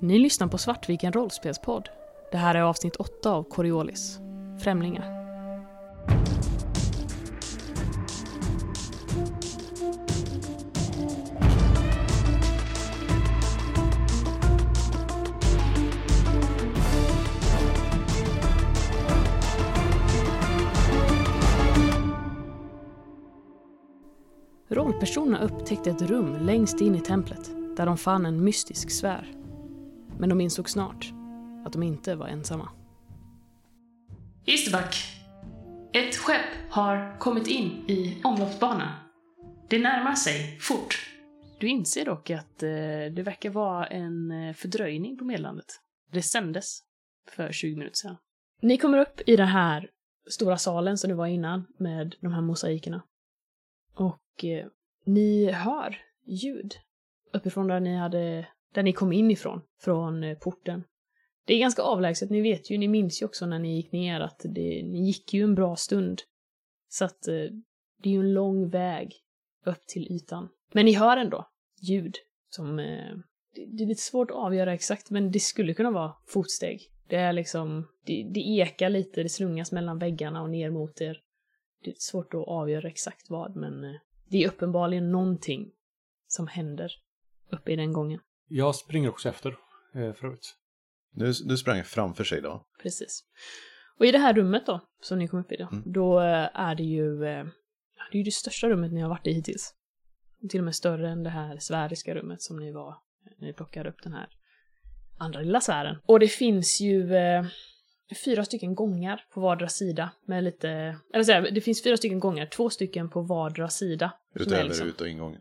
Ni lyssnar på Svartviken rollspelspodd. Det här är avsnitt 8 av Coriolis. Främlingar. Rollpersonerna upptäckte ett rum längst in i templet där de fann en mystisk sfär. Men de insåg snart att de inte var ensamma. Isterback! Ett skepp har kommit in i omloppsbanan. Det närmar sig fort. Du inser dock att eh, det verkar vara en eh, fördröjning på meddelandet. Det sändes för 20 minuter sedan. Ni kommer upp i den här stora salen som det var innan med de här mosaikerna. Och eh, ni hör ljud uppifrån där ni hade, där ni kom in ifrån, från eh, porten. Det är ganska avlägset, ni vet ju, ni minns ju också när ni gick ner att det, ni gick ju en bra stund. Så att eh, det är ju en lång väg upp till ytan. Men ni hör ändå ljud som, eh, det, det är lite svårt att avgöra exakt, men det skulle kunna vara fotsteg. Det är liksom, det, det ekar lite, det slungas mellan väggarna och ner mot er. Det är svårt att avgöra exakt vad, men eh, det är uppenbarligen någonting som händer uppe i den gången. Jag springer också efter, eh, förut. Du, du sprang framför sig då? Precis. Och i det här rummet då, som ni kom upp i då, Mm. då eh, är det ju, eh, det är ju det största rummet ni har varit i hittills. Till och med större än det här sfäriska rummet som ni var när ni plockade upp den här andra lilla sfären. Och det finns ju eh, fyra stycken gångar på vardera sida med lite, eller så här, det finns fyra stycken gångar, två stycken på vardera sida. Utöver liksom- ut och ingången?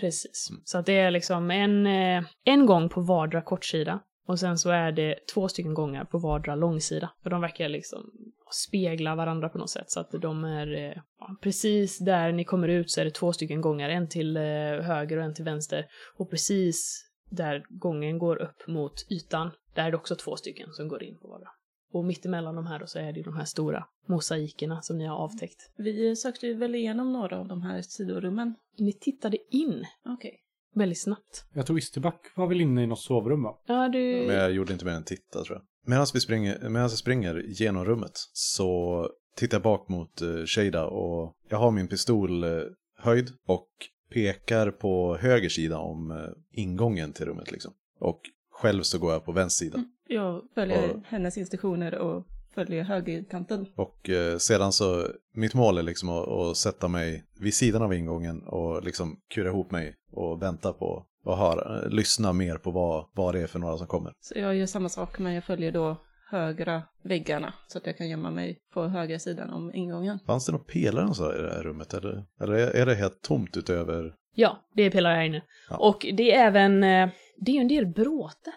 Precis. Mm. Så att det är liksom en, eh, en gång på vardera kortsida. Och sen så är det två stycken gångar på vardera långsida. För de verkar liksom spegla varandra på något sätt. Så att de är eh, ja, precis där ni kommer ut så är det två stycken gångar. En till eh, höger och en till vänster. Och precis där gången går upp mot ytan, där är det också två stycken som går in på vardera. Och mittemellan de här då så är det ju de här stora mosaikerna som ni har avtäckt. Vi sökte ju väl igenom några av de här sidorummen. Ni tittade in Okej. väldigt snabbt. Jag tror Isterback var väl inne i något sovrum va? Ja, du... Men jag gjorde inte mer än titta tror jag. Medan vi springer, medan jag springer genom rummet så tittar jag bak mot uh, Shada och jag har min pistol eh, höjd och pekar på höger sida om eh, ingången till rummet liksom. Och själv så går jag på vänster sida. Jag följer Och- hennes instruktioner och följer högerkanten. Och eh, sedan så, mitt mål är liksom att, att sätta mig vid sidan av ingången och liksom kura ihop mig och vänta på och höra, lyssna mer på vad, vad det är för några som kommer. Så jag gör samma sak men jag följer då högra väggarna så att jag kan gömma mig på högra sidan om ingången. Fanns det några pelare så i det här rummet eller, eller är det helt tomt utöver? Ja, det är pelare här inne. Ja. Och det är även, eh, det är ju en del bråte.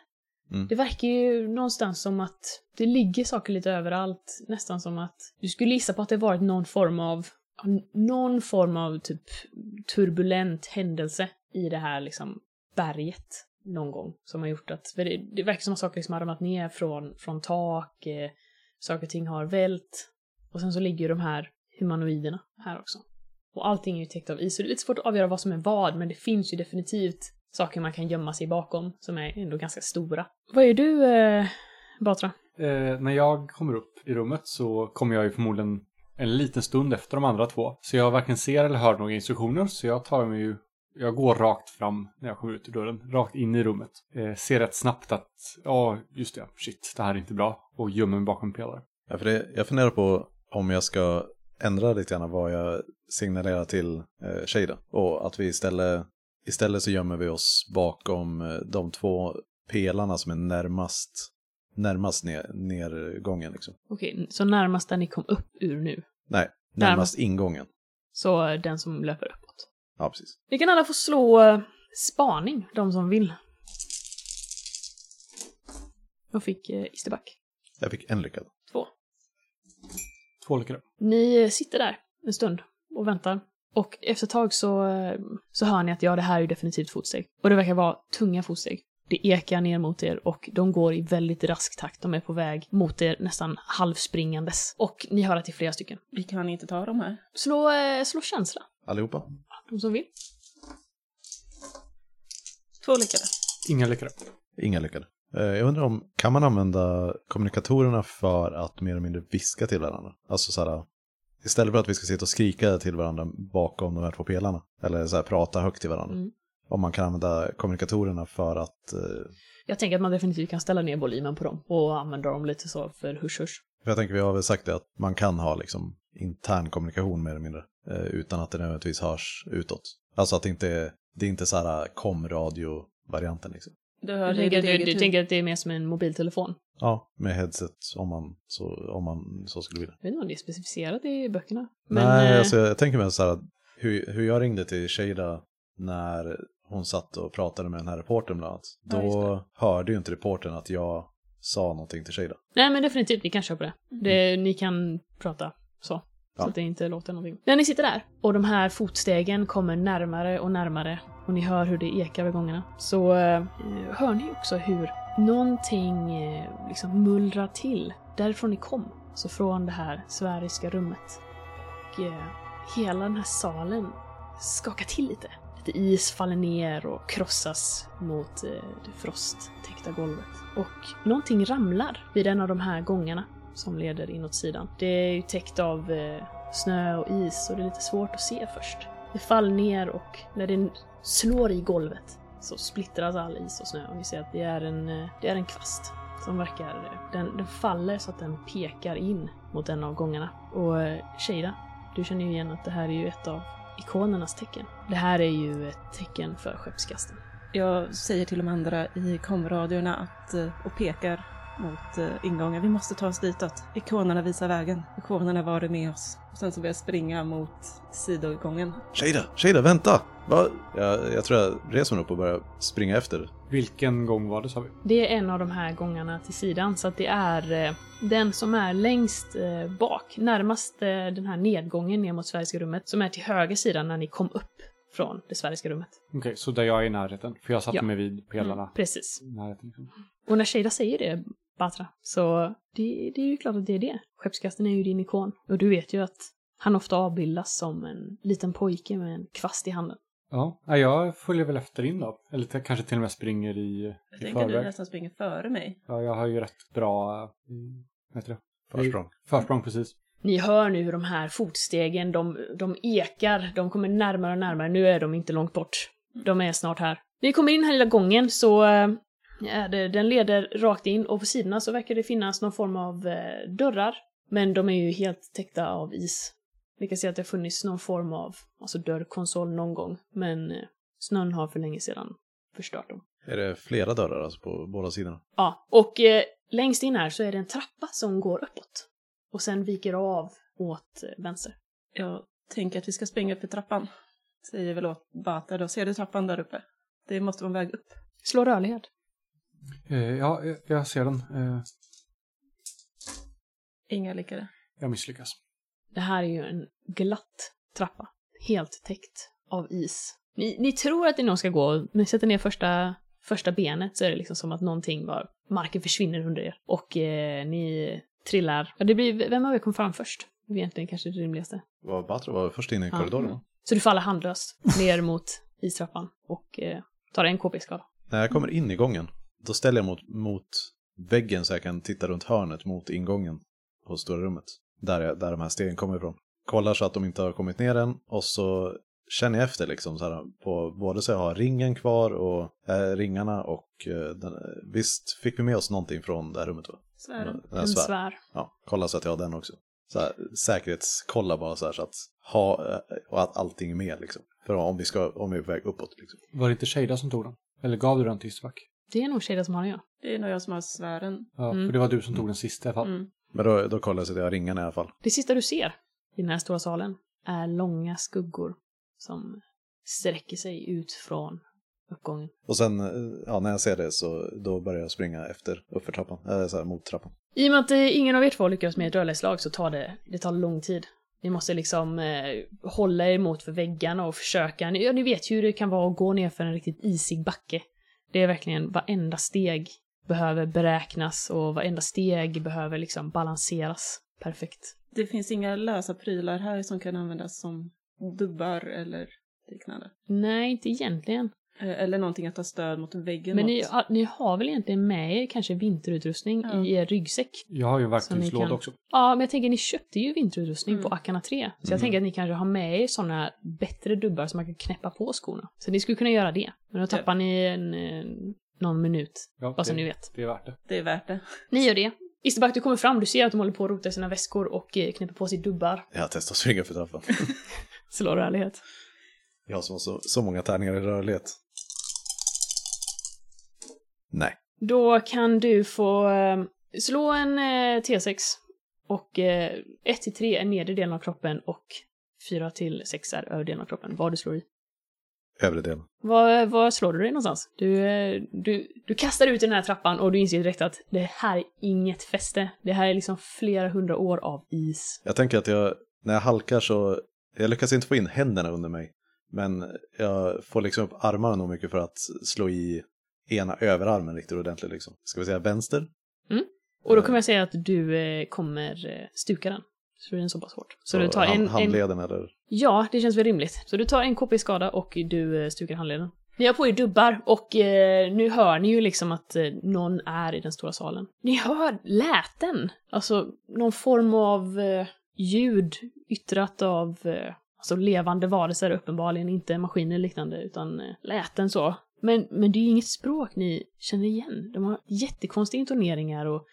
Mm. Det verkar ju någonstans som att det ligger saker lite överallt. Nästan som att du skulle gissa på att det varit någon form av, någon form av typ turbulent händelse i det här liksom berget någon gång som har gjort att, för det, det verkar som att saker liksom har ramlat ner från, från tak, eh, saker och ting har vält. Och sen så ligger ju de här humanoiderna här också. Och allting är ju täckt av is, så det är lite svårt att avgöra vad som är vad, men det finns ju definitivt saker man kan gömma sig bakom som är ändå ganska stora. Vad är du, eh, Batra? Eh, när jag kommer upp i rummet så kommer jag ju förmodligen en liten stund efter de andra två. Så jag varken ser eller hör några instruktioner, så jag tar mig ju jag går rakt fram när jag kommer ut ur dörren, rakt in i rummet. Eh, ser rätt snabbt att, ja, just det, shit, det här är inte bra. Och gömmer mig bakom pelare. Ja, för det, jag funderar på om jag ska ändra lite grann vad jag signalerar till eh, Shada. Och att vi istället, istället så gömmer vi oss bakom eh, de två pelarna som är närmast, närmast ner, nergången liksom. Okej, så närmast där ni kom upp ur nu. Nej, närmast ingången. Så den som löper uppåt. Ja, precis. Ni kan alla få slå eh, spaning, de som vill. Jag fick eh, Isterback. Jag fick en lyckad. Två. Två lyckade. Ni eh, sitter där en stund och väntar. Och efter ett tag så, så hör ni att ja, det här är ju definitivt fotsteg. Och det verkar vara tunga fotsteg. Det ekar ner mot er och de går i väldigt rask takt. De är på väg mot er nästan halvspringandes. Och ni hör att det är flera stycken. Vi kan inte ta de här. Slå, eh, slå känsla, Allihopa? de som vill. Två lyckade. Inga lyckade. Inga lyckade. Eh, Jag undrar om, kan man använda kommunikatorerna för att mer eller mindre viska till varandra? Alltså så här, istället för att vi ska sitta och skrika till varandra bakom de här två pelarna. Eller så här, prata högt till varandra. Mm. Om man kan använda kommunikatorerna för att, eh, Jag tänker att man definitivt kan ställa ner volymen på dem och använda dem lite så för husch-husch. för jag tänker vi har väl sagt det att man kan ha liksom intern kommunikation mer eller mindre. eh, Utan att det nödvändigtvis hörs utåt. Alltså att det inte är, det är inte så här kom-radio-varianten liksom. Du hör Du tänker, du, du tänker att det är mer som en mobiltelefon? Ja, med headset om man så, om man så skulle vilja. Jag vet inte om det är specificerat i böckerna. Nej, eh, alltså jag tänker mig så här att hur, hur jag ringde till Shada när hon satt och pratade med den här reportern bland annat. Ja, Då hörde ju inte reportern att jag sa någonting till Shada. Nej, men definitivt, ni kan köpa det. det ni kan prata så. Ja. Så att det inte låter någonting. När ni sitter där och de här fotstegen kommer närmare och närmare och ni hör hur det ekar vid gångarna så eh, hör ni också hur någonting eh, liksom mullrar till därifrån ni kom. Så från det här sfäriska rummet. Och eh, hela den här salen skakar till lite. Lite is faller ner och krossas mot eh, det frosttäckta golvet. Och någonting ramlar vid en av de här gångarna som leder inåt sidan. Det är ju täckt av eh, snö och is och det är lite svårt att se först. Det faller ner och när det slår i golvet så splittras all is och snö och ni ser att det är en, eh, det är en kvast som verkar... Eh, den, den faller så att den pekar in mot en av gångarna. Och eh, Shada, du känner ju igen att det här är ju ett av ikonernas tecken. Det här är ju ett tecken för skeppskasten. Jag säger till de andra i komradiorna att, och pekar mot eh, ingången. Vi måste ta oss ditåt. Ikonerna visar vägen. Ikonerna var det med oss. Och sen så börjar jag springa mot sidogången. Shada, Shada, vänta! Va? Jag, jag tror jag reser mig upp och börjar springa efter. Vilken gång var det sa vi? Det är en av de här gångarna till sidan, så att det är eh, den som är längst eh, bak, närmast eh, den här nedgången ner mot Sveriges rummet, som är till höger sidan när ni kom upp från det Sveriges rummet. Okej, så där jag är i närheten. För jag satte Ja. mig vid pelarna. Mm, precis. närheten, liksom. Och när Shada säger det, Batra, så det, det är ju klart att det är det. Skeppskasten är ju din ikon. Och du vet ju att han ofta avbildas som en liten pojke med en kvast i handen. Ja, ja, jag följer väl efter in då. Eller kanske till och med springer i, Jag i tänker att du förväg. nästan springer före mig. Ja, jag har ju rätt bra... eh, Vad heter det? Försprång. Försprång, precis. Ni hör nu hur de här fotstegen, de, de ekar, de kommer närmare och närmare. Nu är de inte långt bort. De är snart här. När ni kommer in i den här lilla gången så eh, är det, den leder rakt in och på sidorna så verkar det finnas någon form av eh, dörrar. Men de är ju helt täckta av is. Ni kan se att det har funnits någon form av alltså dörrkonsol någon gång, men eh, snön har för länge sedan förstört dem. Är det flera dörrar alltså på båda sidorna? Ja, och eh, längst in här så är det en trappa som går uppåt. Och sen viker av åt eh, vänster. Jag tänker att vi ska springa upp för trappan. Säger väl åt Bata då. Ser du trappan där uppe? Det måste vara en väg upp. Slå rörlighet. Eh, ja, jag- ser den. Eh, Inga lyckade. jag misslyckas. Det här är ju en glatt trappa. Helt täckt av is. Ni, ni tror att det någon ska gå, ni sätter ner första, första benet så är det liksom som att någonting bara, marken försvinner under er. Och eh, ni trillar. Ja, det blir, vem av er kom fram först? Det är egentligen kanske det rimligaste. Var Batra var först inne i Ja. korridoren? Så du faller handlöst ner mot istrappan och eh, tar en KP-skada. När jag kommer in i gången, då ställer jag mot, mot väggen så jag kan titta runt hörnet mot ingången på stora rummet. Där, jag, där de här stegen kommer ifrån. Kollar så att de inte har kommit ner än och så känner jag efter liksom så här på både så jag har ringen kvar och äh, ringarna och eh, den, visst fick vi med oss någonting från det här rummet va? Svären. Den En svär. svär. Ja, kolla så att jag har den också. Så här, säkerhetskolla bara så här så att ha eh, och att allting är med liksom. För om vi ska, om vi är på väg uppåt liksom. Var det inte Shada som tog den? Eller gav du den till Istvak? Det är nog Shada som har den, ja. Det är nog jag som har svären. Ja, Mm. för det var du som tog den sista i alla fall. Mm. Men då, då kollar jag så att jag har ringarna i alla fall. Det sista du ser i den här stora salen är långa skuggor som sträcker sig ut från uppgången. Och sen, ja, när jag ser det så då börjar jag springa efter, uppför trappan, eller så här mot trappan. I och med att eh, ingen av er två lyckas med ett rörlighetslag så tar det, det tar lång tid. Ni måste liksom eh, hålla er emot för väggarna och försöka. Ni, ja, ni vet ju hur det kan vara att gå ner för en riktigt isig backe. Det är verkligen varenda steg behöver beräknas och varenda steg behöver liksom balanseras perfekt. Det finns inga lösa prylar här som kan användas som dubbar eller liknande. Nej, inte egentligen. Eh, Eller någonting att ta stöd mot väggen Men ni, ja, ni har väl egentligen med er kanske vinterutrustning Ja. i er ryggsäck? Jag har ju verktygslåda kan- också. Ja, men jag tänker ni köpte ju vinterutrustning Mm. på Akana 3. Så jag Mm. tänker att ni kanske har med er sådana bättre dubbar som man kan knäppa på skorna. Så ni skulle kunna göra det. Men då tappar ni en, eh, någon minut, Ja, bara så det, ni vet. det är värt det. Det är värt det. Ni gör det. Isterback, du kommer fram, du ser att de håller på att rota i sina väskor och eh, knäpper på sig dubbar. Jag testar springa för trappan. Slår du ärlighet? Jag har så, så, så många tärningar i rörlighet. Nej. Då kan du få eh, slå en eh, T6 och eh, 1 till 3 är nedre delen av kroppen och 4 till 6 är övre delen av kroppen. Vad du slår i. Övre delen. Var, var slår du dig någonstans? Du, eh, du, du kastar ut i den här trappan och du inser direkt att det här är inget fäste. Det här är liksom flera hundra år av is. Jag tänker att jag, när jag halkar så, jag lyckas inte få in händerna under mig. Men jag får liksom upp armarna nog mycket för att slå i ena överarmen riktigt ordentligt liksom. Ska vi säga vänster? Och då kommer jag säga att du eh, kommer eh, stuka den. Så det är så pass hårt. Så du tar hand- en, en... Handleden eller? Ja, det känns väl rimligt. Så du tar en KP skada och du eh, stukar handleden. Ni har på er dubbar och eh, nu hör ni ju liksom att eh, någon är i den stora salen. Ni hör läten! Alltså någon form av eh, ljud yttrat av eh, alltså levande varelser uppenbarligen, inte maskiner eller liknande, utan eh, läten så. Men, men det är ju inget språk ni känner igen. De har jättekonstiga intoneringar och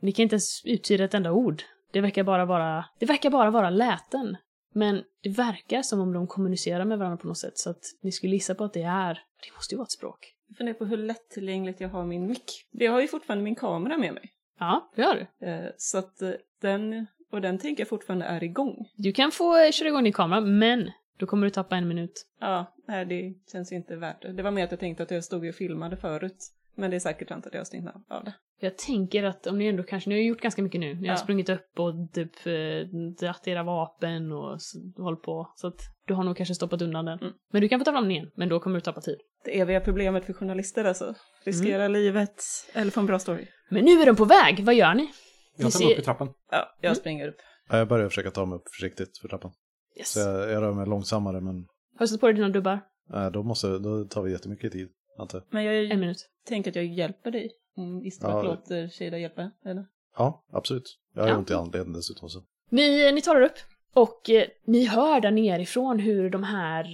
ni kan inte ens uttyda ett enda ord. Det verkar bara vara, det verkar bara vara läten. Men det verkar som om de kommunicerar med varandra på något sätt, så att ni skulle gissa på att det är, det måste ju vara ett språk. Jag funderar på hur lättillgängligt jag har min mick. Jag har ju fortfarande min kamera med mig. Ja, det gör du. Eh, Så att eh, den, och den tänker jag fortfarande är igång. Du kan få eh, köra igång din kamera, men då kommer du tappa en minut. Ja, nej det känns ju inte värt det. Det var mer att jag tänkte att jag stod och filmade förut. Men det är säkert sant att jag har stängt av det. Jag tänker att om ni ändå kanske, ni har gjort ganska mycket nu. Ni har Ja. sprungit upp och typ eh, dratt era vapen och hållit på. Så att du har nog kanske stoppat undan den. Mm. Men du kan få ta fram den igen, men då kommer du tappa tid. Det eviga problemet för journalister alltså. Riskera livet eller få en bra story. Men nu är de på väg, vad gör ni? Jag tar ser- mig upp i trappan. Ja, jag Mm. springer upp. Ja, jag börjar försöka ta mig upp försiktigt för trappan. Yes. Så jag, jag rör mig långsammare men Har du satt på dig dina dubbar? äh, då, måste, då tar vi jättemycket tid. Antar jag. Men jag En minut. tänker att jag hjälper dig. Om Istvack Ja. låter Shada hjälpa, eller? Ja, absolut. Jag har Ja. ont i handleden dessutom. Så. Ni, ni tar er upp och eh, ni hör där nerifrån hur de här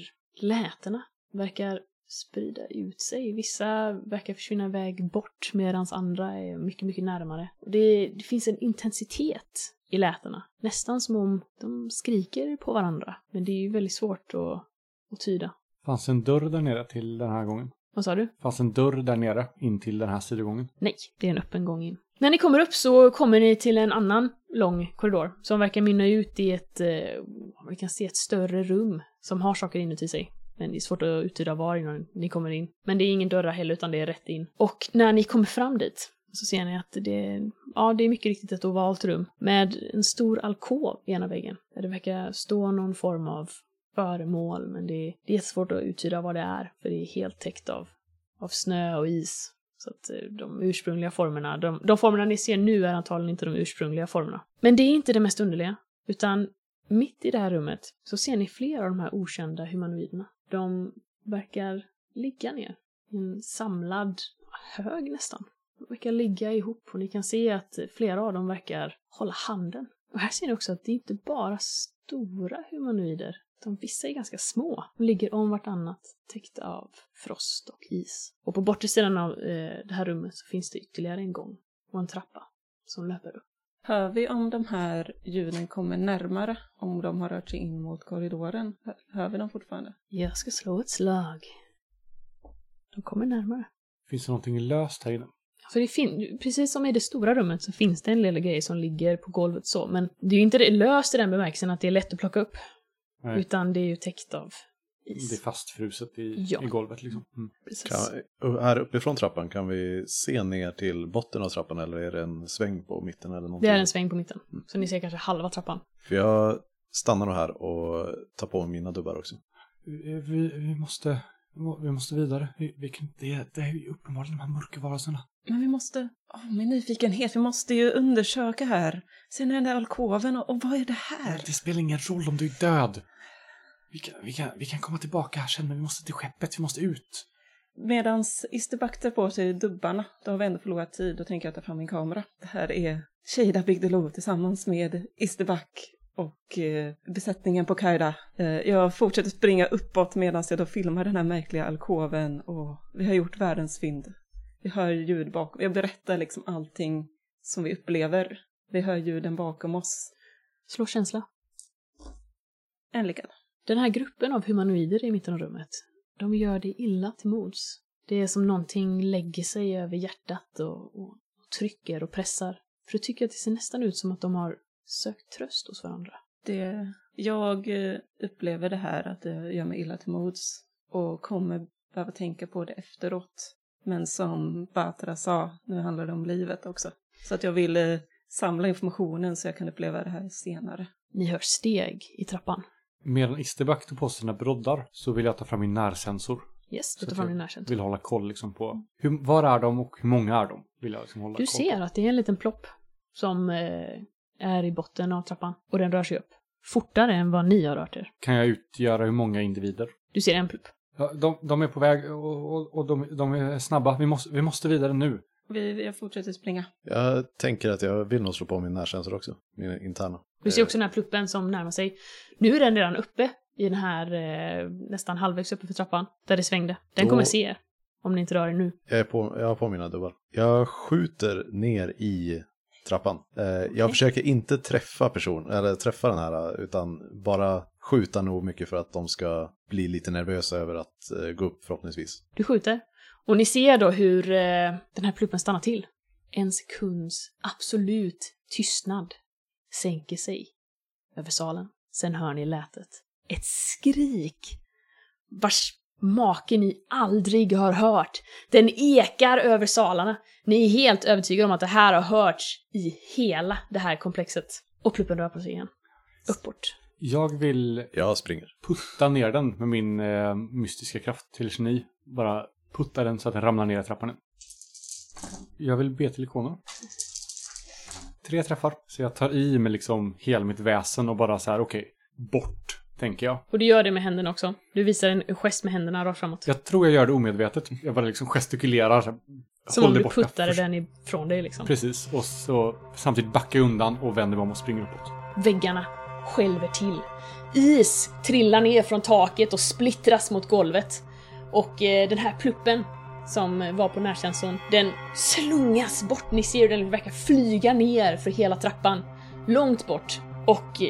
lätena verkar sprida ut sig. Vissa verkar försvinna iväg bort medan andra är mycket, mycket närmare. Och Det, det finns en intensitet i lätena. Nästan som om de skriker på varandra. Men det är ju väldigt svårt att, att tyda. Fanns en dörr där nere till den här gången? Vad sa du? Fanns en dörr där nere in till den här sidogången? Nej, det är en öppen gång in. När ni kommer upp så kommer ni till en annan lång korridor som verkar mynna ut i ett, eh, man kan se ett större rum som har saker inuti sig. Men det är svårt att uttyda var innan ni kommer in. Men det är ingen dörrar heller utan det är rätt in. Och när ni kommer fram dit så ser ni att det, är... ja, det är mycket riktigt ett ovalt rum med en stor alkov i ena väggen. Där det verkar stå någon form av föremål men det är, det är jättesvårt att uttyda vad det är för det är helt täckt av, av snö och is. Så att eh, de ursprungliga formerna, de, de formerna ni ser nu är antagligen inte de ursprungliga formerna. Men det är inte det mest underliga, utan mitt i det här rummet så ser ni flera av de här okända humanoiderna. De verkar ligga ner i en samlad hög nästan. De verkar ligga ihop och ni kan se att flera av dem verkar hålla handen. Och här ser ni också att det är inte bara stora humanoider, utan vissa är ganska små. De ligger om vartannat, täckta av frost och is. Och på bortre sidan av eh, det här rummet så finns det ytterligare en gång och en trappa som löper upp. Hör vi om de här ljuden kommer närmare? Om de har rört sig in mot korridoren? Hör, vi dem fortfarande? Jag ska slå ett slag. De kommer närmare. Finns det någonting löst här inne? För det fin- precis som i det stora rummet så finns det en lilla grej som ligger på golvet så, men det är ju inte det löst i den bemärkelsen att det är lätt att plocka upp, Nej, utan det är ju täckt av det är is. fastfruset i, Ja. i golvet liksom. Mm. Precis. Kan, här uppifrån trappan, kan vi se ner till botten av trappan eller är det en sväng på mitten eller någonting? Det är en sväng på mitten, så ni ser kanske halva trappan. För jag stannar nog här och tar på mig mina dubbar också. Vi, vi, måste... Vi måste vidare. Vi, vi kan, det, det är ju uppenbarligen de här mörka varelserna. Men vi måste, åh, min nyfikenhet, vi måste ju undersöka här. Sen är den där alkoven och, och vad är det här? Det spelar ingen roll om du är död. Vi kan, vi, kan, vi kan komma tillbaka här sen, men vi måste till skeppet. Vi måste ut. Medans Isterback tar på sig dubbarna, då har vi ändå förlorat tid, då tänker jag ta fram min kamera. Det här är Shada Bigdelo tillsammans med Isterback och eh, besättningen på Kaida. Eh, jag fortsätter springa uppåt medan jag då filmar den här märkliga alkoven och vi har gjort världens fynd. Vi hör ljud bakom, jag berättar liksom allting som vi upplever. Vi hör ljuden bakom oss. Slå känsla. En lyckad. Den här gruppen av humanoider i mitten av rummet, de gör det illa till mods. Det är som någonting lägger sig över hjärtat och, och, och trycker och pressar. För du tycker att det ser nästan ut som att de har sökt tröst hos varandra. Det, jag eh, upplever det här att det gör mig illa till mods och kommer behöva tänka på det efteråt. Men som Batra sa, nu handlar det om livet också. Så att jag vill eh, samla informationen så jag kan uppleva det här senare. Ni hör steg i trappan. Medan Isterback tog på sig sina broddar så vill jag ta fram min närsensor. Yes, du tar fram din närkänsla. Vill hålla koll liksom på hur, var är de och hur många är de? Vill jag liksom hålla Du koll ser på. att det är en liten plopp som eh, är i botten av trappan och den rör sig upp. Fortare än vad ni har rört er. Kan jag utgöra hur många individer? Du ser en plupp. Ja, de, de är på väg och, och, och de, de är snabba. Vi måste, vi måste vidare nu. Vi, jag fortsätter springa. Jag tänker att jag vill nog slå på min närkänsla också. Min interna. Du ser också den här pluppen som närmar sig. Nu är den redan uppe i den här, eh, nästan halvvägs uppe för trappan, där det svängde. Den Då- kommer se er, om ni inte rör er nu. Jag, är på, jag har på mina dubbar. Jag skjuter ner i trappan. Eh, jag försöker inte träffa person, eller träffa den här, utan bara skjuta nog mycket för att de ska bli lite nervösa över att eh, gå upp förhoppningsvis. Du skjuter. Och ni ser då hur eh, den här pluppen stannar till. En sekunds absolut tystnad sänker sig över salen. Sen hör ni lätet. Ett skrik vars make ni aldrig har hört. Den ekar över salarna. Ni är helt övertygade om att det här har hörts i hela det här komplexet. Och pluppen rör på sig igen. Uppåt. Jag vill Jag springer. putta ner den med min eh, mystiska kraft till geni. Bara putta den så att den ramlar ner i trappan. Jag vill be till ikonen. Tre träffar. Så jag tar i med liksom hela mitt väsen och bara så här, okej, bort, tänker jag. Och du gör det med händerna också. Du visar en gest med händerna rakt framåt. Jag tror jag gör det omedvetet. Jag bara liksom gestikulerar. Som om du puttade den ifrån dig liksom. Precis, och så samtidigt backar jag undan och vänder mig om och springer uppåt. Väggarna skälver till. Is trillar ner från taket och splittras mot golvet. Och eh, den här pluppen som var på närkänslan. den slungas bort. Ni ser hur den verkar flyga ner för hela trappan. Långt bort. Och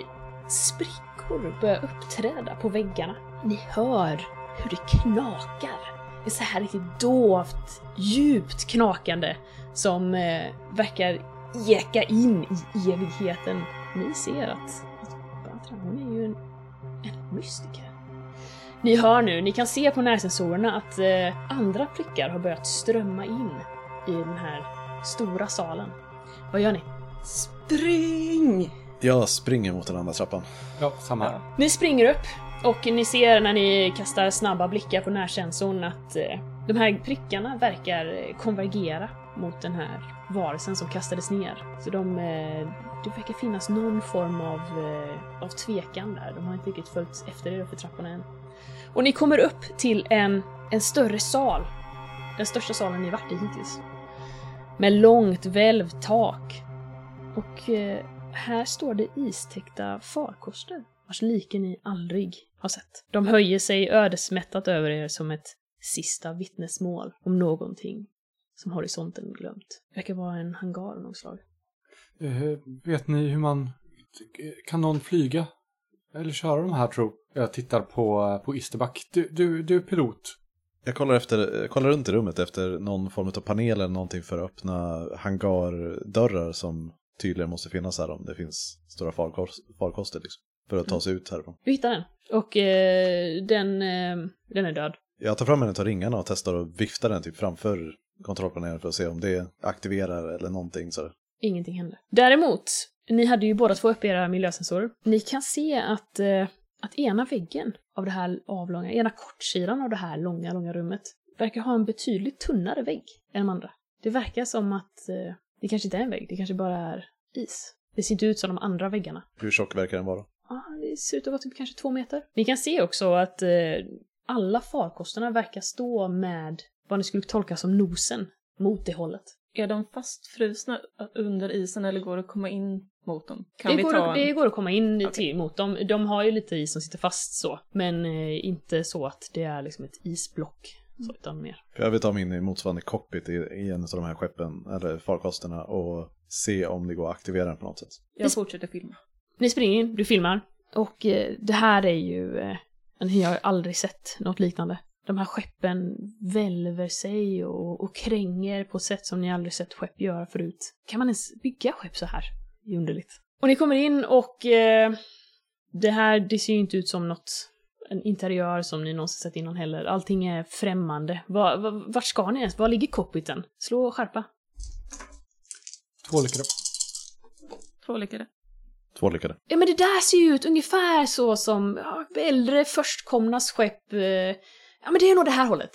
sprickor börjar uppträda på väggarna. Ni hör hur det knakar. Det är så här riktigt dovt, djupt knakande som eh, verkar eka in i evigheten. Ni ser att, att hon är ju en, en mystiker. Ni hör nu, ni kan se på närsensorerna att eh, andra prickar har börjat strömma in i den här stora salen. Vad gör ni? Spring! Jag springer mot den andra trappan. Ja, samma här. Ni springer upp och ni ser när ni kastar snabba blickar på närsensorn att eh, de här prickarna verkar eh, konvergera mot den här varelsen som kastades ner. Så de, eh, det verkar finnas någon form av, eh, av tvekan där. De har inte riktigt följt efter er för trapporna än. Och ni kommer upp till en, en större sal. Den största salen ni varit i hittills. Med långt välvt tak. Och eh, här står det istäckta farkoster vars like ni aldrig har sett. De höjer sig ödesmättat över er som ett sista vittnesmål om någonting som horisonten glömt. Det verkar vara en hangar av något slag. Eh, vet ni hur man... Kan någon flyga? Eller köra de här tro? Jag tittar på, på Isterback. Du, du, du är pilot. Jag kollar, efter, kollar runt i rummet efter någon form av panel eller någonting för att öppna hangardörrar som tydligen måste finnas här om det finns stora farkost, farkoster liksom, för att ta sig ut härifrån. Du hittar den. Och eh, den, eh, den är död. Jag tar fram en av ringarna och testar att vifta den typ framför kontrollpanelen för att se om det aktiverar eller någonting så. Ingenting händer. Däremot, ni hade ju båda två uppe era miljösensorer. Ni kan se att, eh, att ena väggen av det här avlånga, ena kortsidan av det här långa, långa rummet verkar ha en betydligt tunnare vägg än de andra. Det verkar som att eh, det kanske inte är en vägg, det kanske bara är is. Det ser inte ut som de andra väggarna. Hur tjock verkar den vara? Ja, det ser ut att vara typ kanske två meter. Ni kan se också att eh, alla farkosterna verkar stå med vad ni skulle tolka som nosen mot det hållet. Är de fastfrusna under isen eller går det att komma in mot dem? Kan Det vi går, ta att, det en... går att komma in Okej. till, mot dem. De har ju lite is som sitter fast så, men eh, inte så att det är liksom ett isblock. Så, utan mer. Jag vill ta mig in i motsvarande cockpit i, i en av de här skeppen, eller farkosterna, och se om det går att aktivera den på något sätt. Jag fortsätter filma. Ni springer in, du filmar. Och eh, det här är ju... Eh, ni har ju aldrig sett något liknande. De här skeppen välver sig och, och kränger på ett sätt som ni aldrig sett skepp göra förut. Kan man ens bygga skepp så här? Det är underligt. Och ni kommer in och eh, det här, det ser ju inte ut som något en interiör som ni någonsin sett innan heller. Allting är främmande. Va, va, vart ska ni ens? Var ligger cockpiten? Slå och skärpa. Två lyckade. Två lyckade. Två lyckade. Ja men det där ser ju ut ungefär så som ja, äldre förstkomnas skepp. Eh, ja men det är nog det här hållet.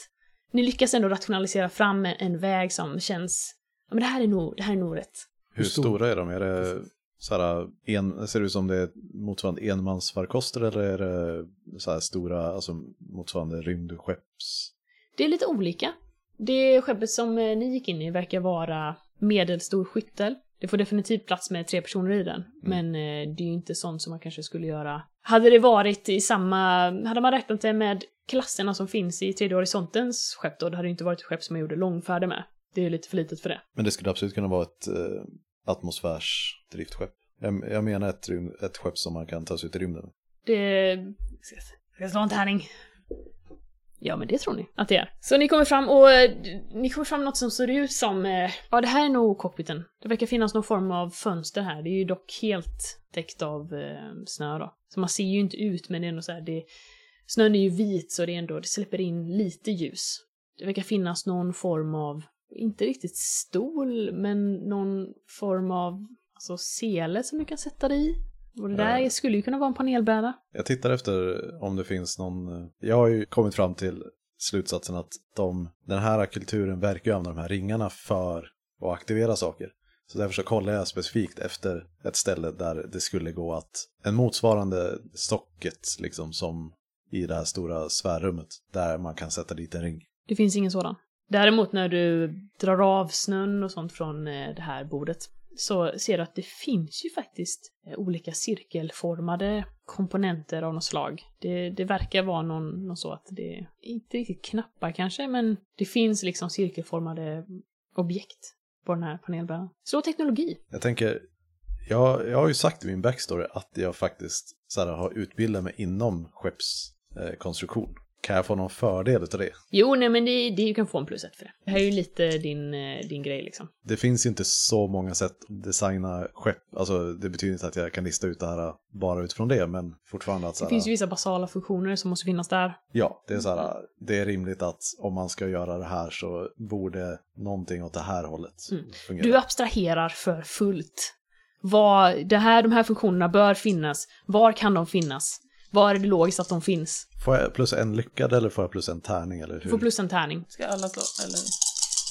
Ni lyckas ändå rationalisera fram en, väg som känns... Ja men det här är nog, det här är nog rätt. Hur stor? stora är de? Är det så här, en, ser det ut som det är motsvarande enmansfarkoster eller är det så här stora, alltså motsvarande rymdskepps? Det är lite olika. Det skeppet som eh, ni gick in i verkar vara medelstor skyttel. Det får definitivt plats med tre personer i den, men eh, det är ju inte sånt som man kanske skulle göra. Hade det varit i samma... Hade man räknat det med klasserna som finns i tredje horisontens skepp då, det hade det inte varit ett skepp som man gjorde långfärder med. Det är ju lite för litet för det. Men det skulle absolut kunna vara ett eh, atmosfärsdriftskepp. Jag, jag menar ett, rym, ett skepp som man kan ta sig ut i rymden. Det... Ska ska jag slå en tärning? Ja, men det tror ni att det är. Så ni kommer fram och eh, ni kommer fram något som ser ut som... Eh, ja, det här är nog cockpiten. Det verkar finnas någon form av fönster här. Det är ju dock helt täckt av eh, snö då. Så man ser ju inte ut, men det är ändå så här... Det, snön är ju vit så det är ändå... Det släpper in lite ljus. Det verkar finnas någon form av... Inte riktigt stol, men någon form av... Alltså sele som du kan sätta dig i. Och det där Ja. skulle ju kunna vara en panelbräda. Jag tittar efter om det finns någon, eh, jag har ju kommit fram till slutsatsen att de, den här kulturen verkar ju använda de här ringarna för att aktivera saker. Så därför så kollar jag specifikt efter ett ställe där det skulle gå att, en motsvarande socket liksom som i det här stora svärrummet, där man kan sätta dit en ring. Det finns ingen sådan. Däremot när du drar av snön och sånt från eh, det här bordet så ser du att det finns ju faktiskt eh, olika cirkelformade komponenter av något slag. Det, det verkar vara någon, någon så att det inte riktigt knappar kanske, men det finns liksom cirkelformade objekt på den här panelbrädan. Slå teknologi. Jag tänker, jag, jag har ju sagt i min backstory att jag faktiskt så här, har utbildat mig inom skeppskonstruktion. Eh, konstruktion. kan jag få någon fördel av det? Jo, nej men det, det kan få en plus ett för det. Det här är ju lite din, eh, din grej liksom. Det finns ju inte så många sätt att designa skepp. Alltså det betyder inte att jag kan lista ut det här bara utifrån det, men fortfarande att så Det här, finns ju vissa basala funktioner som måste finnas där. Ja, det är så här, det är rimligt att om man ska göra det här så borde någonting åt det här hållet fungera. Du abstraherar för fullt. Vad, det här, de här funktionerna bör finnas. Var kan de finnas? Var är det logiskt att de finns? Får jag plus en lyckad eller får jag plus en tärning eller Du hur? får plus en tärning. Ska alla slå? Eller?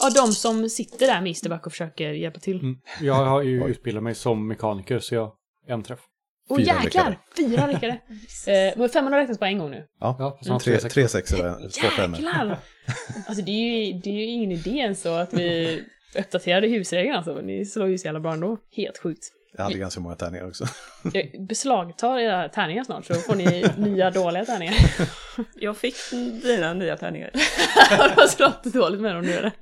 Ja, de som sitter där med Isterback och försöker hjälpa till. Mm. Jag har ju utbildat mig som mekaniker så jag en träff. Och Fyra jäklar! lyckade. Fyra lyckade. eh, men femmorna räknas på en gång nu. Ja, Ja, har tre, sexor och två femmor. Jäklar! Alltså det är, ju, det är ju ingen idé ens så att vi uppdaterade husreglerna alltså. Ni slår ju så jävla bra ändå. Helt sjukt. Jag hade ganska många tärningar också. Jag beslagtar era tärningar snart så får ni nya dåliga tärningar. Jag fick dina nya tärningar. du har slått dåligt med dem nu eller?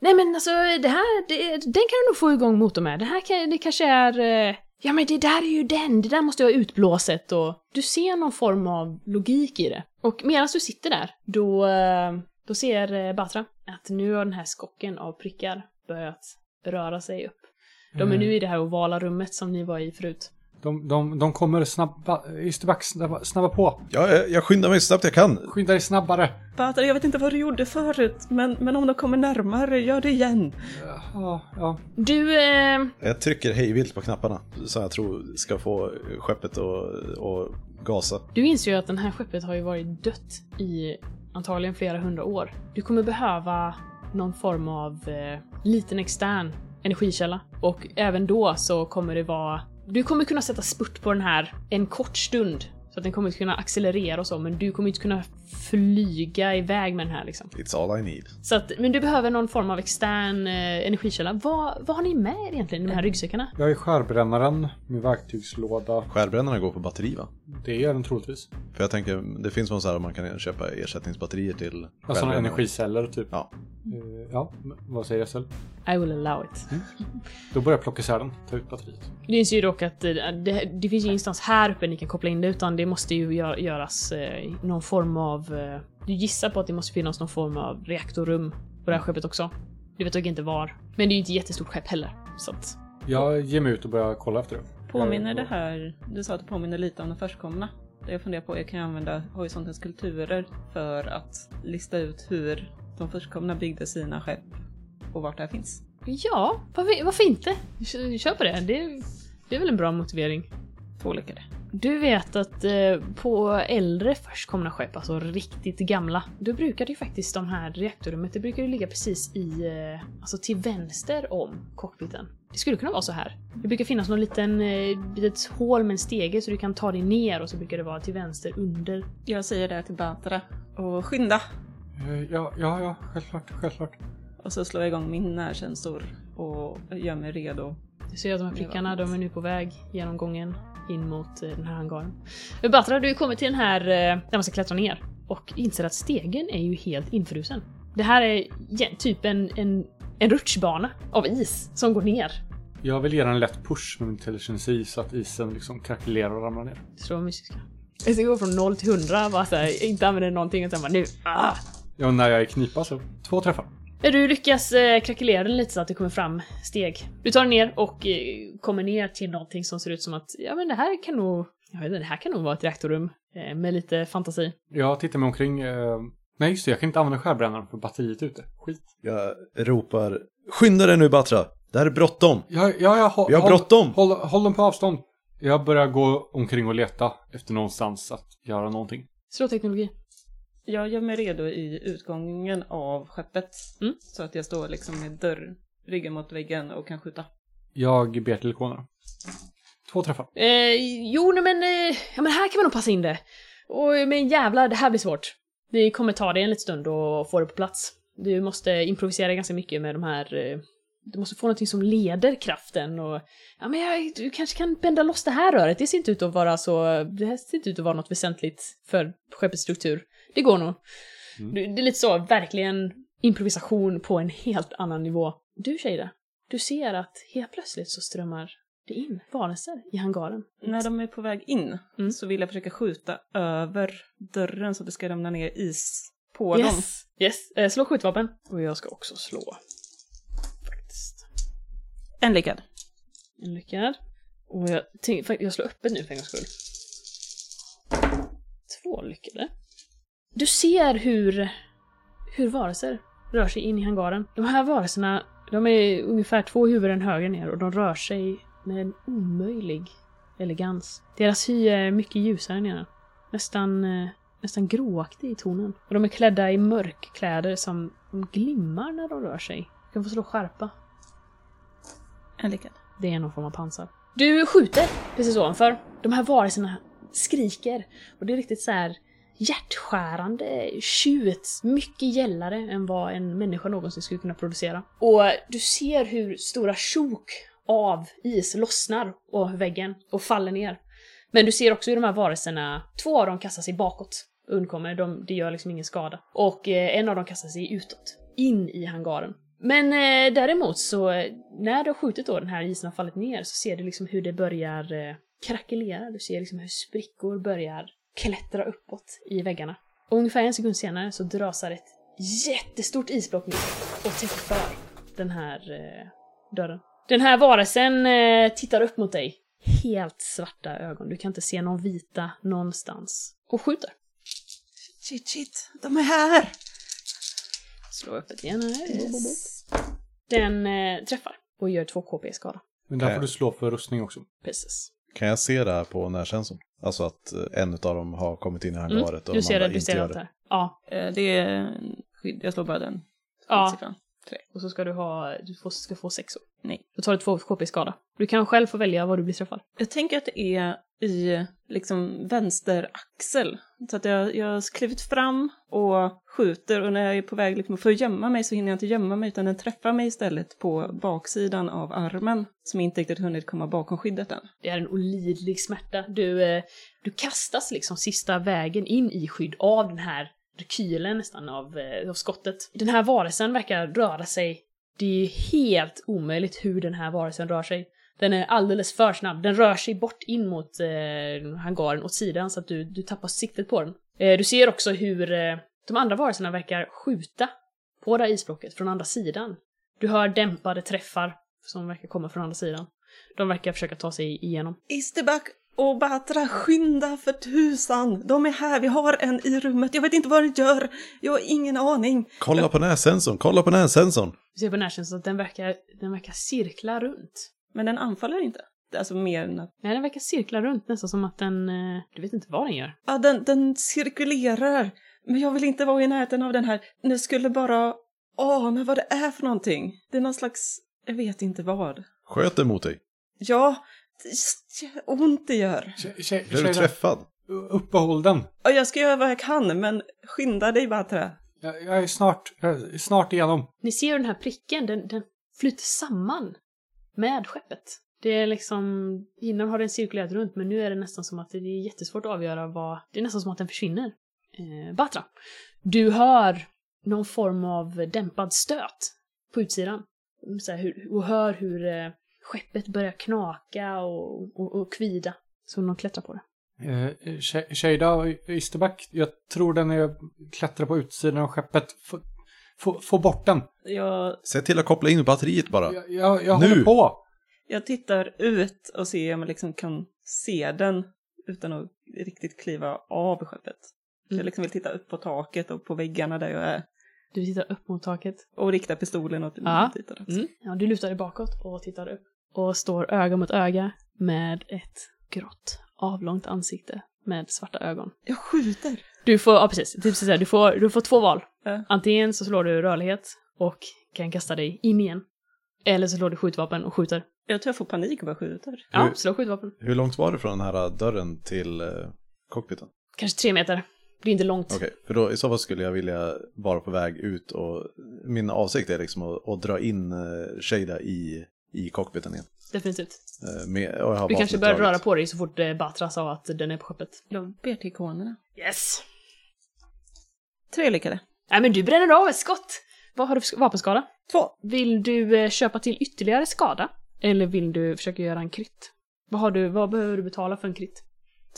Nej men alltså det här, det, den kan du nog få igång motorn med. Det här kan, det kanske är... eh, Ja men det där är ju den, det där måste jag ha utblåset och... Du ser någon form av logik i det. Och medan du sitter där, då, eh, då ser eh, Batra att nu har den här skocken av prickar börjat röra sig upp. De är nu i det här ovala rummet som ni var i förut. De, de, de kommer snabba, Ysterback snabba, snabba på. Ja, jag, jag skyndar mig så snabbt jag kan. Skynda dig snabbare. Batra, jag vet inte vad du gjorde förut, men, men om de kommer närmare, gör det igen. Ja, ja. Du, eh, Jag trycker hejvilt på knapparna så jag tror ska få skeppet att att gasa. Du inser ju att det här skeppet har ju varit dött i antagligen flera hundra år. Du kommer behöva någon form av eh, liten extern energikälla. Och även då så kommer det vara... Du kommer kunna sätta spurt på den här en kort stund. Så att den kommer inte kunna accelerera och så, men du kommer inte kunna flyga iväg med den här liksom. It's all I need. Så att, men du behöver någon form av extern eh, energikälla. Vad, vad har ni med er egentligen i de här ryggsäckarna? Jag är skärbrännaren, min verktygslåda. Skärbrännarna går på batteri va? Det gör den troligtvis. För jag tänker, det finns väl så här att man kan köpa ersättningsbatterier till Ja, sådana skärbrännare. energiceller typ. Ja. Ja, vad säger SL? I will allow it. Då börjar jag plocka isär den, ta ut batteriet. Det inser ju dock att eh, det, det finns ju ingenstans här uppe ni kan koppla in det, utan det måste ju gö- göras eh, i någon form av... Eh, du gissar på att det måste finnas någon form av reaktorrum på det här skeppet också. Du vet dock inte var. Men det är ju inte ett jättestort skepp heller. Så att, Jag ger mig ut och börjar kolla efter det. Påminner Jag- det här, du sa att det påminner lite om de förstkomna. Det jag funderar på är, kan jag använda horisontens kulturer för att lista ut hur de förstkomna byggde sina skepp och vart det finns? ja, varför, varför inte? Kö- Kör på det. det. Det är väl en bra motivering. Två lyckade. Du vet att eh, på äldre förstkomna skepp, alltså riktigt gamla, då brukar det ju faktiskt de här reaktorrummet, det brukar ju ligga precis i, eh, alltså till vänster om cockpiten. Det skulle kunna vara så här. Det brukar finnas någon liten, eh, litet hål med en stege så du kan ta dig ner och så brukar det vara till vänster under. Jag säger det till Batra och skynda! Eh, Ja, ja, ja, självklart, självklart. Och så slår jag igång min närkänsor och gör mig redo. Du ser att de här prickarna, de är nu på väg genom gången in mot eh, den här hangaren. Batra, du är kommit till den här eh, där man ska klättra ner och inser att stegen är ju helt infrusen. Det här är typ en, en, en rutschbana av is som går ner. Jag vill ge den en lätt push med min telekinesi så att isen liksom krackelerar och ramlar ner. Slå mysiska. Jag ska gå från 0 till 100, bara såhär, inte använda någonting utan bara nu. Ah. Ja, när jag är knipa så två träffar. Ja, Du lyckas eh, krackelera den lite så att det kommer fram steg. Du tar den ner och eh, kommer ner till någonting som ser ut som att, ja men det här kan nog, jag vet inte, det här kan nog vara ett reaktorrum eh, med lite fantasi. Jag tittar mig omkring. Eh, nej, just det, jag kan inte använda skärbrännaren för batteriet är ute. Skit. Jag ropar Skynda dig nu Batra! Det här är bråttom! Ja, ja, ja, hå- Vi har håll, bråttom! håll, håll dem på avstånd. Jag börjar gå omkring och leta efter någonstans att göra någonting. Slå teknologi. Jag gör mig redo i utgången av skeppet. Mm. Så att jag står liksom med dörr, ryggen mot väggen och kan skjuta. Jag ber till ikonerna. Två träffar. Eh, jo, nej men, eh, ja men här kan man nog passa in det. Och men jävlar, det här blir svårt. Det kommer ta dig en liten stund att få det på plats. Du måste improvisera ganska mycket med de här... Eh, du måste få någonting som leder kraften och... Ja men jag, du kanske kan bända loss det här röret. Det ser inte ut att vara så... Det här ser inte ut att vara något väsentligt för skeppets struktur. Det går nog. Mm. Det är lite så, verkligen improvisation på en helt annan nivå. Du Shada, du ser att helt plötsligt så strömmar det in varelser i hangaren. När de är på väg in Mm. så vill jag försöka skjuta över dörren så att det ska ramla ner is på dem. Yes! Yes, eh, slå skjutvapen. Och jag ska också slå. Faktiskt. En lyckad. En lyckad. Och jag, tänk, jag slår öppet nu för en gångs skull. Två lyckade. Du ser hur, hur varelser rör sig in i hangaren. De här varelserna, de är ungefär två huvuden högre ner och de rör sig med en omöjlig elegans. Deras hy är mycket ljusare nere. Nästan, eh, nästan gråaktig i tonen. Och de är klädda i mörkkläder som glimmar när de rör sig. Du kan få slå skärpa. En lyckad. Det är någon form av pansar. Du skjuter precis ovanför. De här varelserna skriker. Och det är riktigt så här hjärtskärande tjut. Mycket gällare än vad en människa någonsin skulle kunna producera. Och du ser hur stora sjok av is lossnar av väggen och faller ner. Men du ser också hur de här varelserna, två av dem kastar sig bakåt. Undkommer, de, det gör liksom ingen skada. Och eh, en av dem kastar sig utåt. In i hangaren. Men eh, däremot så, när du har skjutit då den här isen har fallit ner så ser du liksom hur det börjar eh, krackelera. Du ser liksom hur sprickor börjar klättra uppåt i väggarna. Och ungefär en sekund senare så drasar ett jättestort isblock ner och täcker för den här eh, dörren. Den här varelsen eh, tittar upp mot dig. Helt svarta ögon. Du kan inte se någon vita någonstans. Och skjuter. Shit, shit, de är här! Slå upp ett igen här. Den eh, träffar och gör 2 KP i skada. Men där får du slå för rustning också. Precis. Kan jag se det här på närsensorn? Alltså att eh, en av dem har kommit in i hangaret och Mm, Du de ser andra det, du inte ser gör det. här. Ja. Eh, Det är skydd, jag slår bara den Ja. Skyddssiffran. Och så ska du ha, du får, ska få sexor. Nej. Då tar du 2 KP skada. Du kan själv få välja var du blir träffad. Jag tänker att det är i liksom vänster axel. Så att jag, jag har klivit fram och skjuter och när jag är på väg liksom för att gömma mig så hinner jag inte gömma mig utan den träffar mig istället på baksidan av armen som inte riktigt hunnit komma bakom skyddet än. Det är en olidlig smärta. Du, eh, du kastas liksom sista vägen in i skydd av den här rekylen nästan av, eh, av skottet. Den här varelsen verkar röra sig. Det är helt omöjligt hur den här varelsen rör sig. Den är alldeles för snabb. Den rör sig bort in mot eh, hangaren åt sidan så att du, du tappar siktet på den. Eh, du ser också hur eh, de andra varelserna verkar skjuta på det här isblocket från andra sidan. Du hör dämpade träffar som verkar komma från andra sidan. De verkar försöka ta sig igenom. Is the back och Batra, skynda för tusan! De är här, vi har en i rummet. Jag vet inte vad den gör. Jag har ingen aning. Kolla på nässensorn, kolla på nässensorn! Du ser på närsen att den verkar, den verkar cirkla runt. Men den anfaller inte. Alltså mer än att... Nej, den verkar cirkla runt nästan som att den... eh, Du vet inte vad den gör. Ja, den, den cirkulerar. Men jag vill inte vara i närheten av den här. Nu skulle bara ana vad det är för någonting. Det är någon slags... Jag vet inte vad. Sköt mot dig. Ja, ont det gör. Blev du träffad? Uppehåll den. Och jag ska göra vad jag kan, men skynda dig Batra. Jag, jag är snart, jag är snart igenom. Ni ser hur den här pricken, den, den flyter samman med skeppet. Det är liksom, innan har den cirkulerat runt men nu är det nästan som att det är jättesvårt att avgöra vad, det är nästan som att den försvinner. Eh, Batra, du hör någon form av dämpad stöt på utsidan. Så här, hur, och hör hur eh, skeppet börjar knaka och, och, och kvida. Som någon klättrar på det. Eh, och Isterback, jag tror den är klättrar på utsidan av skeppet. Få, få, få bort den. Jag, Se till att koppla in batteriet bara. Jag, jag, jag Nu! håller på. jag tittar ut och ser om jag liksom kan se den utan att riktigt kliva av skeppet. Mm. Jag liksom vill titta upp på taket och på väggarna där jag är. Du tittar upp mot taket. Och rikta pistolen åt Ja. Mm. Ja, du lutar dig bakåt och tittar upp. Och står öga mot öga med ett grått, avlångt ansikte med svarta ögon. Jag skjuter! Du får, ja precis, det är precis det. Du får, du får två val. Ja. Antingen så slår du rörlighet och kan kasta dig in igen. Eller så slår du skjutvapen och skjuter. Jag tror jag får panik och bara skjuter. Ja, Hur- slå skjutvapen. Hur långt var det från den här dörren till eh, cockpiten? Kanske tre meter. Det är inte långt. Okej, för då i så fall skulle jag vilja vara på väg ut och min avsikt är liksom att, att dra in uh, Shada i, i cockpiten igen. Definitivt. Eh, med, och jag har Du kanske börjar röra på dig så fort eh, Batra sa att den är på skeppet. Jag ber till ikonerna. Yes! Tre lyckade. Nej men du bränner av ett skott! Vad har du för sk- vapenskada? Två. Vill du eh, köpa till ytterligare skada? Eller vill du försöka göra en krit? Vad, har du, vad behöver du betala för en krit?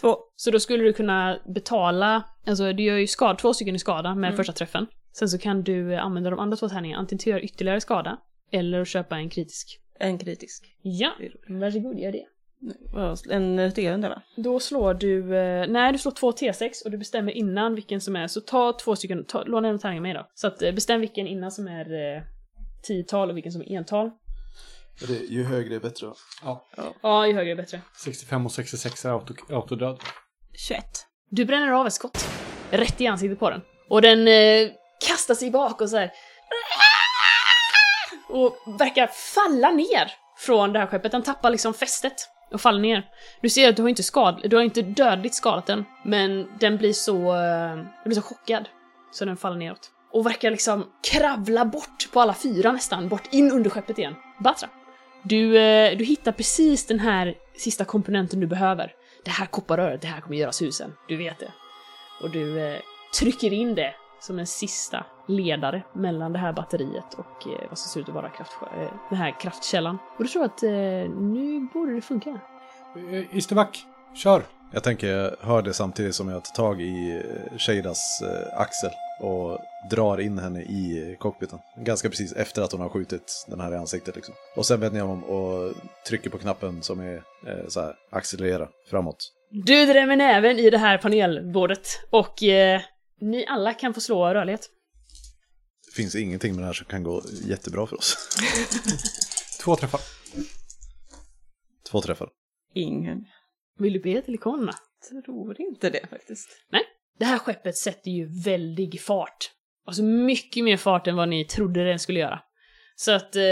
Två. Så då skulle du kunna betala, alltså du gör ju skada, två stycken i skada med Mm. första träffen. Sen så kan du använda de andra två tärningarna antingen till att göra ytterligare skada, eller att köpa en kritisk. En kritisk. Ja, varsågod, gör det. En treende va? Då slår du, eh, nej du slår två T6 och du bestämmer innan vilken som är, så ta två stycken, ta, låna en tärning med då. Så att eh, bestäm vilken innan som är eh, tiotal och vilken som är ental. Det, ju högre bättre. Ja, Ja, ju högre bättre. 65 och 66 är auto, autodöd. 21. Du bränner av ett skott. Rätt i ansiktet på den. Och den eh, kastar sig bak och så här. Och verkar falla ner från det här skeppet. Den tappar liksom fästet och faller ner. Du ser att du har inte skad, du har inte dödligt skadat den, men den blir så, eh, den blir så chockad så den faller neråt. Och verkar liksom kravla bort på alla fyra nästan, bort in under skeppet igen. Batra. Du, eh, du hittar precis den här sista komponenten du behöver. Det här kopparröret, det här kommer göra susen. Du vet det. Och du eh, trycker in det som en sista ledare mellan det här batteriet och eh, vad som ser ut att vara kraft, eh, den här kraftkällan. Och du tror att eh, nu borde det funka. Eh, Isterback, kör! Jag tänker jag hör det samtidigt som jag tar tag i eh, Shadas eh, axel och drar in henne i cockpiten. Ganska precis efter att hon har skjutit den här i ansiktet liksom. Och sen vänder jag om och trycker på knappen som är eh, så här, accelerera framåt. Du drämmer näven i det här panelbordet och eh, ni alla kan få slå rörlighet. Det finns ingenting med det här som kan gå jättebra för oss. Två träffar. Två träffar. Ingen. Vill du be till ikonerna? Tror inte det faktiskt. Det här skeppet sätter ju väldig fart. Alltså mycket mer fart än vad ni trodde den skulle göra. Så att eh,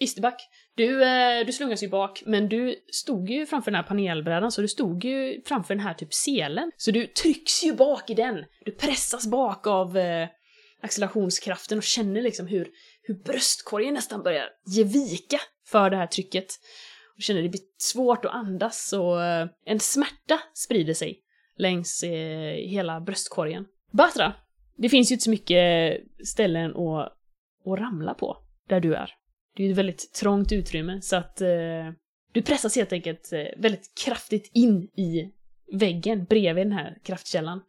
Isterback, du, eh, du slungas ju bak, men du stod ju framför den här panelbrädan, så du stod ju framför den här typ selen. Så du trycks ju bak i den. Du pressas bak av eh, accelerationskraften och känner liksom hur, hur bröstkorgen nästan börjar ge vika för det här trycket. Och känner det blir svårt att andas och eh, en smärta sprider sig längs eh, hela bröstkorgen. Batra, det finns ju inte så mycket ställen att, att ramla på där du är. Det är ju ett väldigt trångt utrymme så att eh, du pressas helt enkelt eh, väldigt kraftigt in i väggen bredvid den här kraftkällan.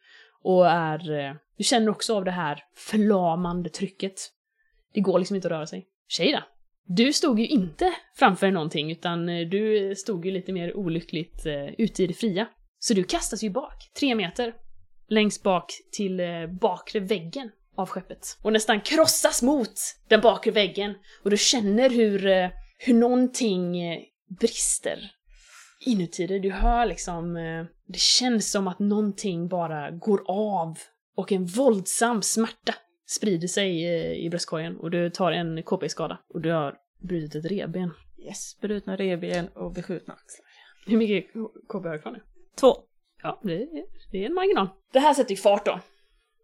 Och är... Eh, du känner också av det här förlamande trycket. Det går liksom inte att röra sig. Tjejda! Du stod ju inte framför någonting utan eh, du stod ju lite mer olyckligt eh, ute i det fria. Så du kastas ju bak, tre meter, längst bak till bakre väggen av skeppet. Och nästan krossas mot den bakre väggen. Och du känner hur, hur någonting brister inuti dig. Du hör liksom, eh, det känns som att någonting bara går av. Och en våldsam smärta sprider sig eh, i bröstkorgen. Och du tar en KP-skada. Och du har brutit ett revben. Yes, brutna revben och beskjutna axlar. Hur mycket KP har du kvar nu? Två. Ja, det är, det är en marginal. Det här sätter ju fart då.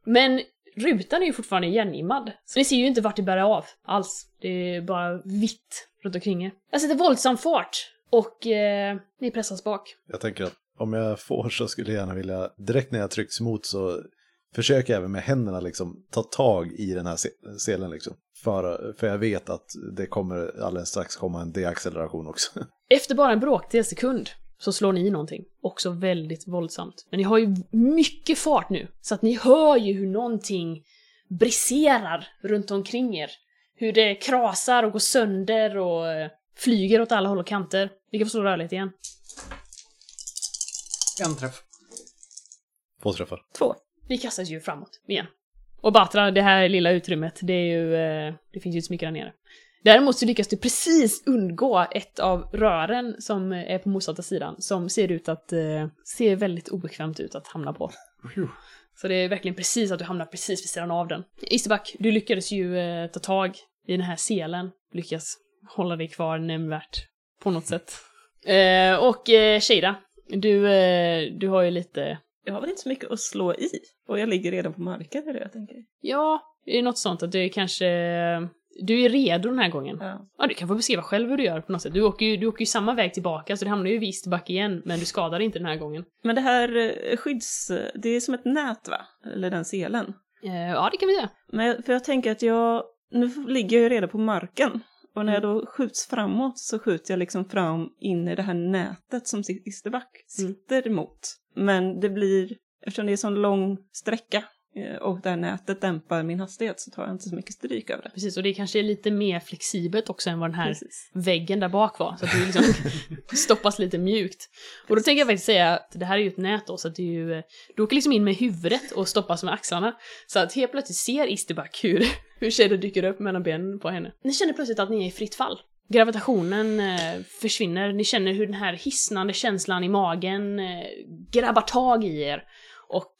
Men rutan är ju fortfarande igenimmad. Så ni ser ju inte vart det bär av alls. Det är bara vitt runt omkring er. Jag sätter våldsam fart och eh, ni pressas bak. Jag tänker att om jag får så skulle jag gärna vilja, direkt när jag trycks mot så försöker jag även med händerna liksom ta tag i den här se- selen liksom. För, för jag vet att det kommer alldeles strax komma en deacceleration också. Efter bara en bråkdel sekund så slår ni i någonting. Också väldigt våldsamt. Men ni har ju mycket fart nu, så att ni hör ju hur någonting briserar runt omkring er. Hur det krasar och går sönder och eh, flyger åt alla håll och kanter. Ni kan få slå rörlighet igen. En träff. Två träffar. Två. Ni kastas ju framåt igen. Och Batra, det här lilla utrymmet, det är ju... eh, Det finns ju inte så mycket där nere. Däremot så lyckas du precis undgå ett av rören som är på motsatta sidan, som ser ut att... eh, ser väldigt obekvämt ut att hamna på. Så det är verkligen precis att du hamnar precis vid sidan av den. Isterback, du lyckades ju eh, ta tag i den här selen. Lyckas hålla dig kvar nämnvärt på något sätt. Eh, och eh, Shada, du, eh, du har ju lite... Jag har väl inte så mycket att slå i. Och jag ligger redan på marken, är det jag tänker. Ja, det är något sånt att du är kanske... Du är redo den här gången. Ja. Ja, du kan få beskriva själv hur du gör på något sätt. Du åker ju, du åker ju samma väg tillbaka, så du hamnar ju vid Isterback igen, men du skadar inte den här gången. Men det här eh, skydds... Det är som ett nät, va? Eller den selen. Eh, ja, det kan vi göra. Men för jag tänker att jag... Nu ligger jag ju redan på marken. Och när jag Mm. då skjuts framåt så skjuter jag liksom fram in i det här nätet som Isterback Mm. sitter emot. Men det blir, eftersom det är så lång sträcka och det här nätet dämpar min hastighet så tar jag inte så mycket stryk över det. Precis, och det kanske är lite mer flexibelt också än vad den här Precis. väggen där bak var. Så att det liksom stoppas lite mjukt. Och då tänker jag faktiskt säga att det här är ju ett nät då, så att är ju... Du åker liksom in med huvudet och stoppas med axlarna. Så att helt plötsligt ser Isterback hur, hur Shader dyker upp mellan benen på henne. Ni känner plötsligt att ni är i fritt fall. Gravitationen eh, försvinner, ni känner hur den här hisnande känslan i magen eh, grabbar tag i er. Och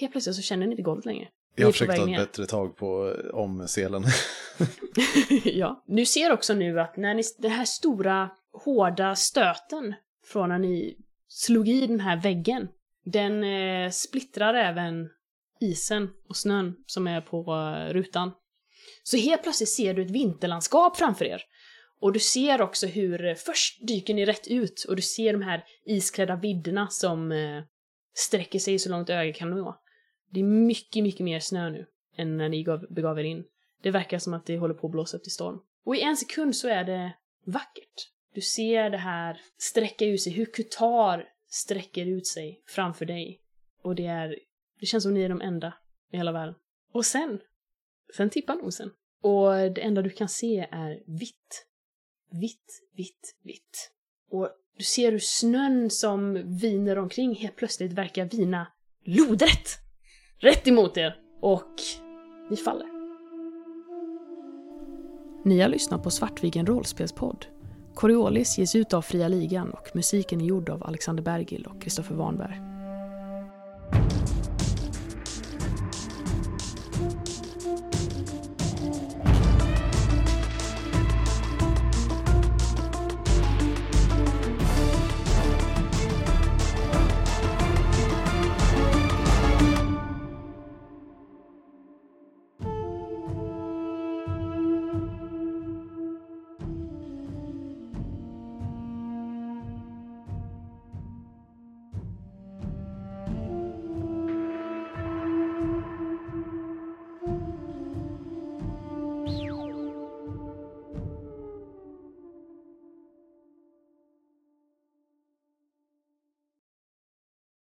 helt plötsligt så känner ni inte golvet längre. Jag har försökt ta ett bättre tag på om selen. ja. Du ser också nu att när ni, den här stora, hårda stöten från när ni slog i den här väggen, den eh, splittrar även isen och snön som är på eh, rutan. Så helt plötsligt ser du ett vinterlandskap framför er. Och du ser också hur, eh, först dyker ni rätt ut och du ser de här isklädda vidderna som eh, sträcker sig så långt ögat kan nå. Det är mycket, mycket mer snö nu än när ni gav, begav er in. Det verkar som att det håller på att blåsa upp till storm. Och i en sekund så är det vackert. Du ser det här sträcka ut sig, hur Kutar sträcker ut sig framför dig. Och det är, det känns som ni är de enda i hela världen. Och sen, sen tippar nosen. Och det enda du kan se är vitt. Vitt, vitt, vitt. Och du ser hur snön som viner omkring helt plötsligt verkar vina lodrätt! Rätt emot er! Och ni faller. Ni har lyssnat på Svartviken rollspelspodd. Coriolis ges ut av Fria Ligan och musiken är gjord av Alexander Bergil och Kristoffer Warnberg.